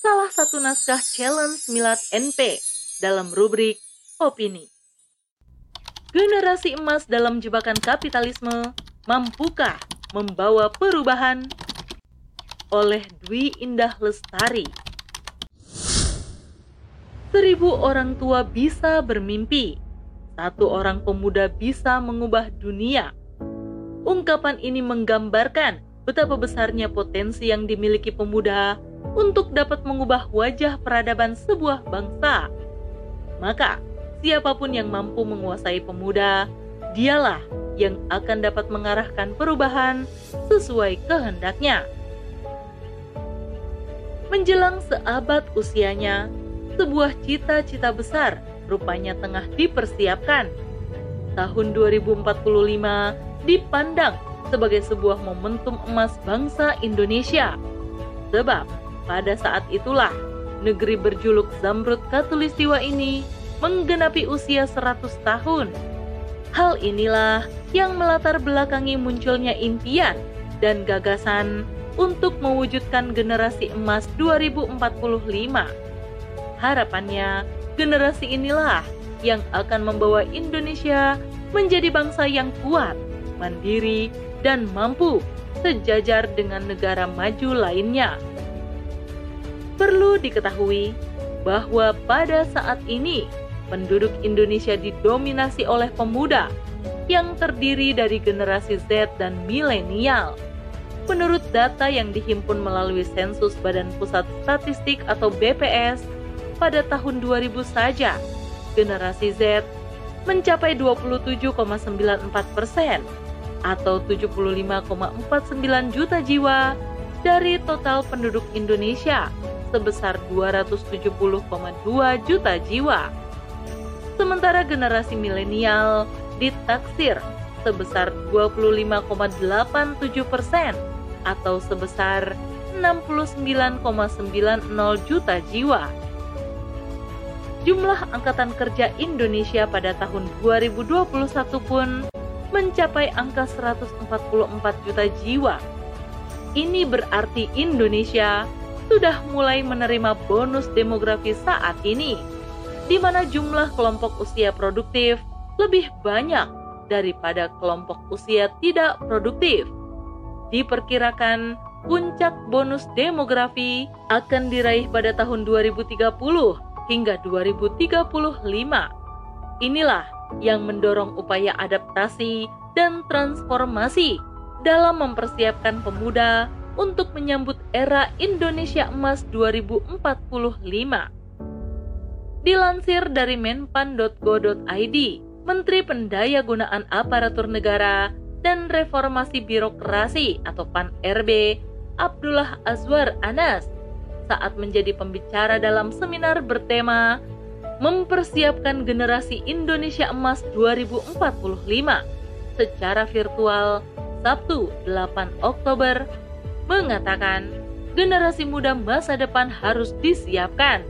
salah satu naskah challenge Milad NP dalam rubrik Opini. Generasi emas dalam jebakan kapitalisme mampukah membawa perubahan? Oleh Dwi Indah Lestari. Seribu orang tua bisa bermimpi, satu orang pemuda bisa mengubah dunia. Ungkapan ini menggambarkan betapa besarnya potensi yang dimiliki pemuda untuk dapat mengubah wajah peradaban sebuah bangsa. Maka, siapa pun yang mampu menguasai pemuda, dialah yang akan dapat mengarahkan perubahan sesuai kehendaknya. Menjelang seabad usianya, sebuah cita-cita besar rupanya tengah dipersiapkan. Tahun 2045 dipandang sebagai sebuah momentum emas bangsa Indonesia. Sebab pada saat itulah negeri berjuluk Zamrud Katulistiwa ini menggenapi usia 100 tahun. Hal inilah yang melatar belakangi munculnya impian dan gagasan untuk mewujudkan generasi emas 2045 Harapannya, generasi inilah yang akan membawa Indonesia menjadi bangsa yang kuat, mandiri, dan mampu sejajar dengan negara maju lainnya. Perlu diketahui bahwa pada saat ini penduduk Indonesia didominasi oleh pemuda yang terdiri dari generasi Z dan milenial. Menurut data yang dihimpun melalui sensus Badan Pusat Statistik atau BPS, pada tahun 2000 saja, generasi Z mencapai 27,94 persen atau 75,49 juta jiwa dari total penduduk Indonesia sebesar 270,2 juta jiwa. Sementara generasi milenial ditaksir sebesar 25,87 persen atau sebesar 69,90 juta jiwa jumlah angkatan kerja Indonesia pada tahun 2021 pun mencapai angka 144 juta jiwa. Ini berarti Indonesia sudah mulai menerima bonus demografi saat ini, di mana jumlah kelompok usia produktif lebih banyak daripada kelompok usia tidak produktif. Diperkirakan puncak bonus demografi akan diraih pada tahun 2030 hingga 2035. Inilah yang mendorong upaya adaptasi dan transformasi dalam mempersiapkan pemuda untuk menyambut era Indonesia Emas 2045. Dilansir dari menpan.go.id, Menteri Pendayagunaan Aparatur Negara dan Reformasi Birokrasi atau PAN-RB, Abdullah Azwar Anas saat menjadi pembicara dalam seminar bertema Mempersiapkan Generasi Indonesia Emas 2045 secara virtual Sabtu 8 Oktober mengatakan generasi muda masa depan harus disiapkan.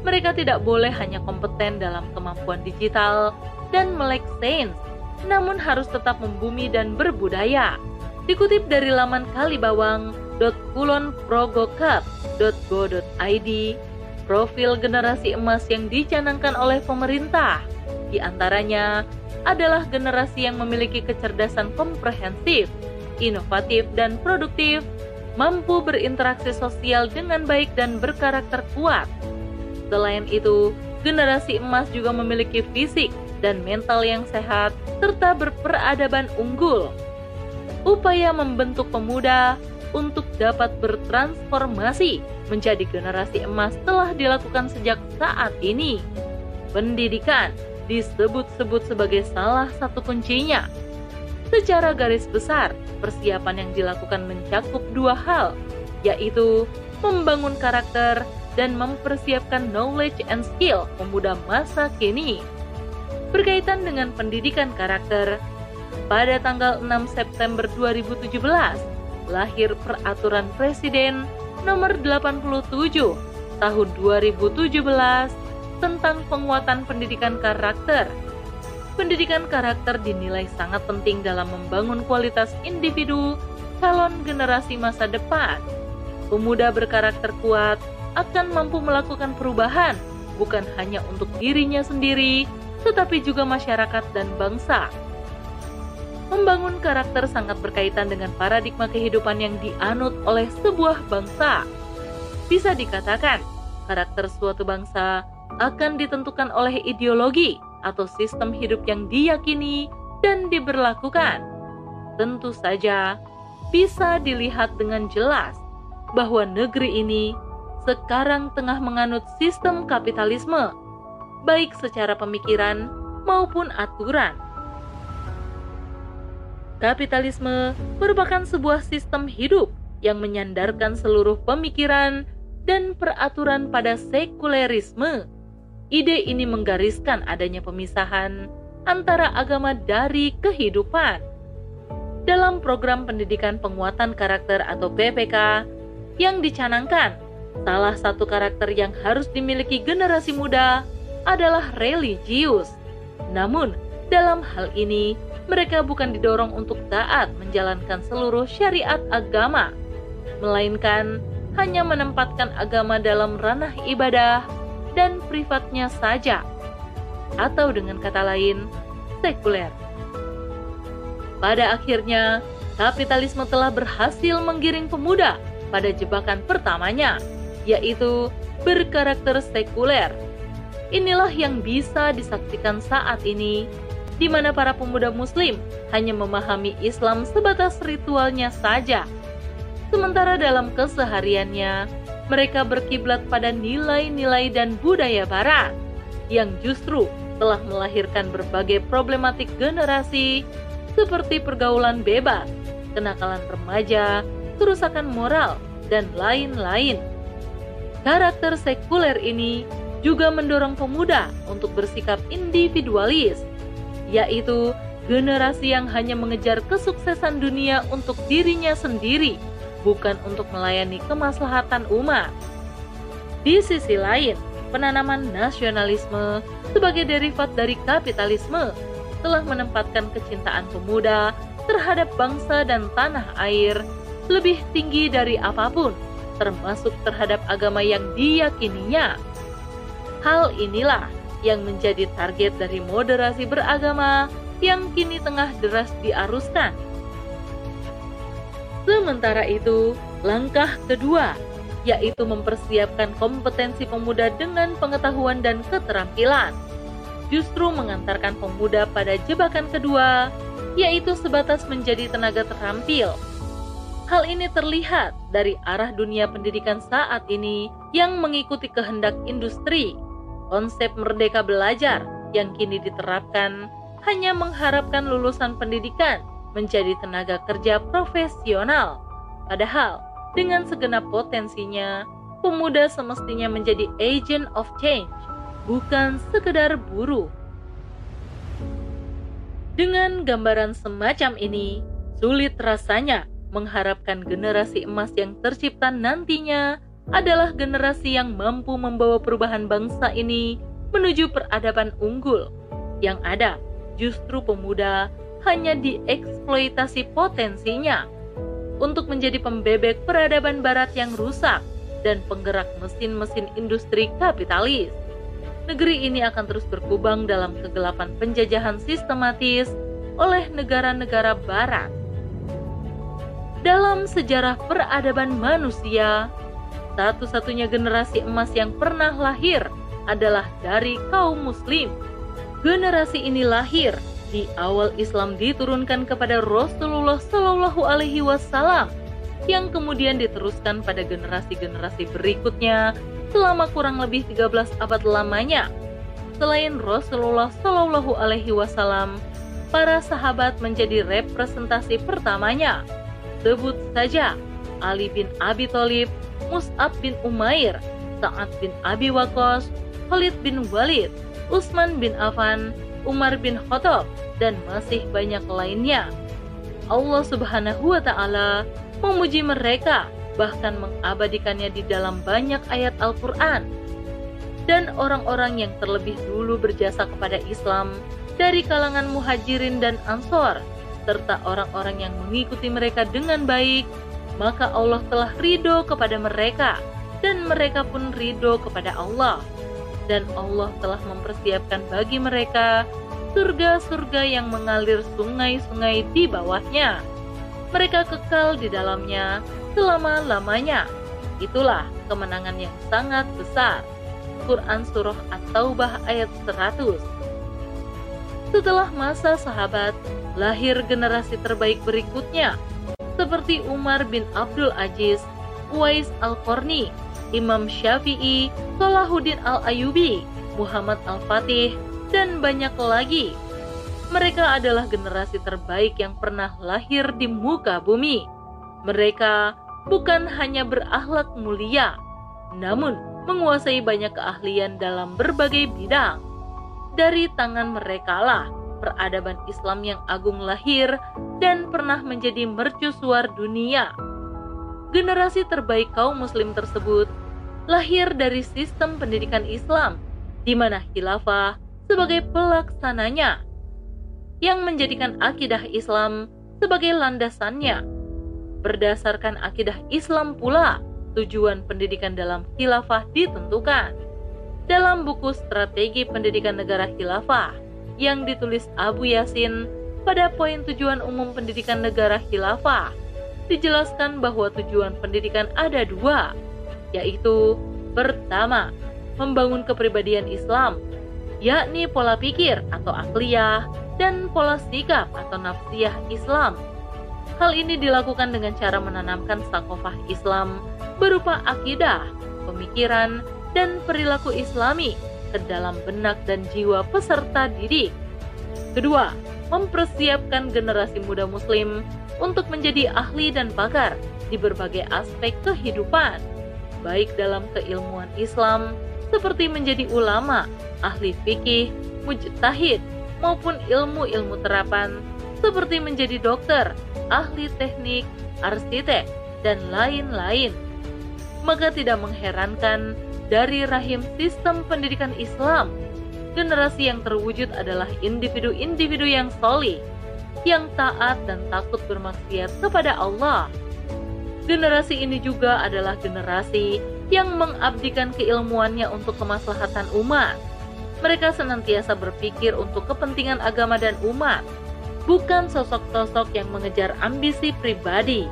Mereka tidak boleh hanya kompeten dalam kemampuan digital dan melek sains, namun harus tetap membumi dan berbudaya. Dikutip dari laman Kalibawang, www.kulonprogokap.go.id profil generasi emas yang dicanangkan oleh pemerintah. Di antaranya adalah generasi yang memiliki kecerdasan komprehensif, inovatif dan produktif, mampu berinteraksi sosial dengan baik dan berkarakter kuat. Selain itu, generasi emas juga memiliki fisik dan mental yang sehat serta berperadaban unggul. Upaya membentuk pemuda untuk dapat bertransformasi menjadi generasi emas telah dilakukan sejak saat ini. Pendidikan disebut-sebut sebagai salah satu kuncinya. Secara garis besar, persiapan yang dilakukan mencakup dua hal, yaitu membangun karakter dan mempersiapkan knowledge and skill pemuda masa kini. Berkaitan dengan pendidikan karakter, pada tanggal 6 September 2017, lahir Peraturan Presiden Nomor 87 Tahun 2017 tentang penguatan pendidikan karakter. Pendidikan karakter dinilai sangat penting dalam membangun kualitas individu calon generasi masa depan. Pemuda berkarakter kuat akan mampu melakukan perubahan, bukan hanya untuk dirinya sendiri, tetapi juga masyarakat dan bangsa. Membangun karakter sangat berkaitan dengan paradigma kehidupan yang dianut oleh sebuah bangsa. Bisa dikatakan, karakter suatu bangsa akan ditentukan oleh ideologi atau sistem hidup yang diyakini dan diberlakukan. Tentu saja, bisa dilihat dengan jelas bahwa negeri ini sekarang tengah menganut sistem kapitalisme, baik secara pemikiran maupun aturan. Kapitalisme merupakan sebuah sistem hidup yang menyandarkan seluruh pemikiran dan peraturan pada sekulerisme. Ide ini menggariskan adanya pemisahan antara agama dari kehidupan. Dalam program pendidikan penguatan karakter atau PPK yang dicanangkan, salah satu karakter yang harus dimiliki generasi muda adalah religius. Namun, dalam hal ini mereka bukan didorong untuk taat menjalankan seluruh syariat agama, melainkan hanya menempatkan agama dalam ranah ibadah dan privatnya saja, atau dengan kata lain, sekuler. Pada akhirnya, kapitalisme telah berhasil menggiring pemuda pada jebakan pertamanya, yaitu berkarakter sekuler. Inilah yang bisa disaksikan saat ini di mana para pemuda Muslim hanya memahami Islam sebatas ritualnya saja. Sementara dalam kesehariannya, mereka berkiblat pada nilai-nilai dan budaya Barat yang justru telah melahirkan berbagai problematik generasi seperti pergaulan bebas, kenakalan remaja, kerusakan moral, dan lain-lain. Karakter sekuler ini juga mendorong pemuda untuk bersikap individualis yaitu generasi yang hanya mengejar kesuksesan dunia untuk dirinya sendiri, bukan untuk melayani kemaslahatan umat. Di sisi lain, penanaman nasionalisme sebagai derivat dari kapitalisme telah menempatkan kecintaan pemuda terhadap bangsa dan tanah air lebih tinggi dari apa pun, termasuk terhadap agama yang diyakininya. Hal inilah yang menjadi target dari moderasi beragama yang kini tengah deras diaruskan. Sementara itu, langkah kedua yaitu mempersiapkan kompetensi pemuda dengan pengetahuan dan keterampilan, justru mengantarkan pemuda pada jebakan kedua, yaitu sebatas menjadi tenaga terampil. Hal ini terlihat dari arah dunia pendidikan saat ini yang mengikuti kehendak industri. Konsep merdeka belajar yang kini diterapkan hanya mengharapkan lulusan pendidikan menjadi tenaga kerja profesional. Padahal, dengan segenap potensinya, pemuda semestinya menjadi agent of change, bukan sekedar buruh. Dengan gambaran semacam ini, sulit rasanya mengharapkan generasi emas yang tercipta nantinya adalah generasi yang mampu membawa perubahan bangsa ini menuju peradaban unggul. Yang ada justru pemuda hanya dieksploitasi potensinya untuk menjadi pembebek peradaban barat yang rusak dan penggerak mesin-mesin industri kapitalis. Negeri ini akan terus berkubang dalam kegelapan penjajahan sistematis oleh negara-negara barat. Dalam sejarah peradaban manusia, satu-satunya generasi emas yang pernah lahir adalah dari kaum muslim. Generasi ini lahir di awal Islam diturunkan kepada Rasulullah Shallallahu alaihi wasallam yang kemudian diteruskan pada generasi-generasi berikutnya selama kurang lebih 13 abad lamanya. Selain Rasulullah Shallallahu alaihi wasallam, para sahabat menjadi representasi pertamanya. Sebut saja Ali bin Abi Thalib, Mus'ab bin Umair, Sa'ad bin Abi Waqqas, Khalid bin Walid, Utsman bin Affan, Umar bin Khattab, dan masih banyak lainnya. Allah Subhanahu wa taala memuji mereka bahkan mengabadikannya di dalam banyak ayat Al-Qur'an. Dan orang-orang yang terlebih dulu berjasa kepada Islam dari kalangan Muhajirin dan Ansor serta orang-orang yang mengikuti mereka dengan baik maka Allah telah ridho kepada mereka dan mereka pun ridho kepada Allah. Dan Allah telah mempersiapkan bagi mereka surga-surga yang mengalir sungai-sungai di bawahnya. Mereka kekal di dalamnya selama-lamanya. Itulah kemenangan yang sangat besar. Quran Surah At-Taubah ayat 100 Setelah masa sahabat, lahir generasi terbaik berikutnya, seperti Umar bin Abdul Aziz, Uwais Al-Qarni, Imam Syafi'i, Salahuddin Al-Ayubi, Muhammad Al-Fatih, dan banyak lagi. Mereka adalah generasi terbaik yang pernah lahir di muka bumi. Mereka bukan hanya berakhlak mulia, namun menguasai banyak keahlian dalam berbagai bidang. Dari tangan mereka lah peradaban Islam yang agung lahir dan pernah menjadi mercusuar dunia. Generasi terbaik kaum muslim tersebut lahir dari sistem pendidikan Islam, di mana khilafah sebagai pelaksananya, yang menjadikan akidah Islam sebagai landasannya. Berdasarkan akidah Islam pula, tujuan pendidikan dalam khilafah ditentukan. Dalam buku Strategi Pendidikan Negara Khilafah yang ditulis Abu Yasin pada poin tujuan umum pendidikan negara khilafah, dijelaskan bahwa tujuan pendidikan ada dua, yaitu pertama, membangun kepribadian Islam, yakni pola pikir atau akliyah dan pola sikap atau nafsiyah Islam. Hal ini dilakukan dengan cara menanamkan sakofah Islam berupa akidah, pemikiran, dan perilaku islami ke dalam benak dan jiwa peserta didik. Kedua, mempersiapkan generasi muda muslim untuk menjadi ahli dan pakar di berbagai aspek kehidupan baik dalam keilmuan Islam seperti menjadi ulama, ahli fikih, mujtahid, maupun ilmu-ilmu terapan seperti menjadi dokter, ahli teknik, arsitek, dan lain-lain. Maka tidak mengherankan dari rahim sistem pendidikan Islam, generasi yang terwujud adalah individu-individu yang solih, yang taat dan takut bermaksiat kepada Allah Generasi ini juga adalah generasi yang mengabdikan keilmuannya untuk kemaslahatan umat. Mereka senantiasa berpikir untuk kepentingan agama dan umat, bukan sosok-sosok yang mengejar ambisi pribadi.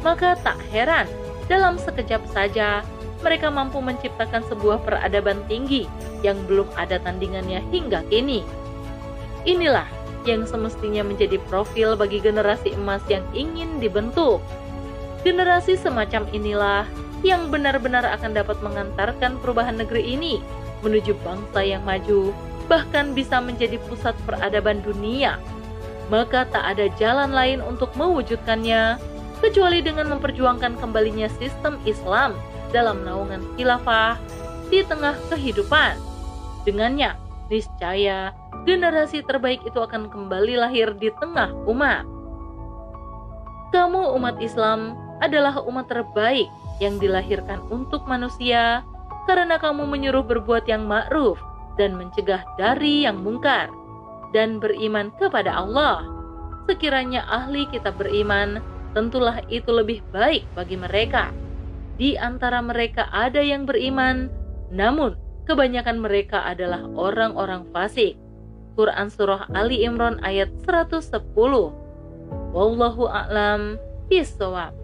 Maka tak heran, dalam sekejap saja mereka mampu menciptakan sebuah peradaban tinggi yang belum ada tandingannya hingga kini. Inilah yang semestinya menjadi profil bagi generasi emas yang ingin dibentuk. Generasi semacam inilah yang benar-benar akan dapat mengantarkan perubahan negeri ini menuju bangsa yang maju, bahkan bisa menjadi pusat peradaban dunia. Maka tak ada jalan lain untuk mewujudkannya kecuali dengan memperjuangkan kembalinya sistem Islam dalam naungan khilafah di tengah kehidupan. Dengannya, niscaya generasi terbaik itu akan kembali lahir di tengah umat. Kamu umat Islam adalah umat terbaik yang dilahirkan untuk manusia karena kamu menyuruh berbuat yang ma'ruf dan mencegah dari yang mungkar dan beriman kepada Allah. Sekiranya ahli kita beriman, tentulah itu lebih baik bagi mereka. Di antara mereka ada yang beriman, namun kebanyakan mereka adalah orang-orang fasik. Quran Surah Ali Imran ayat 110 Wallahu a'lam bishawab.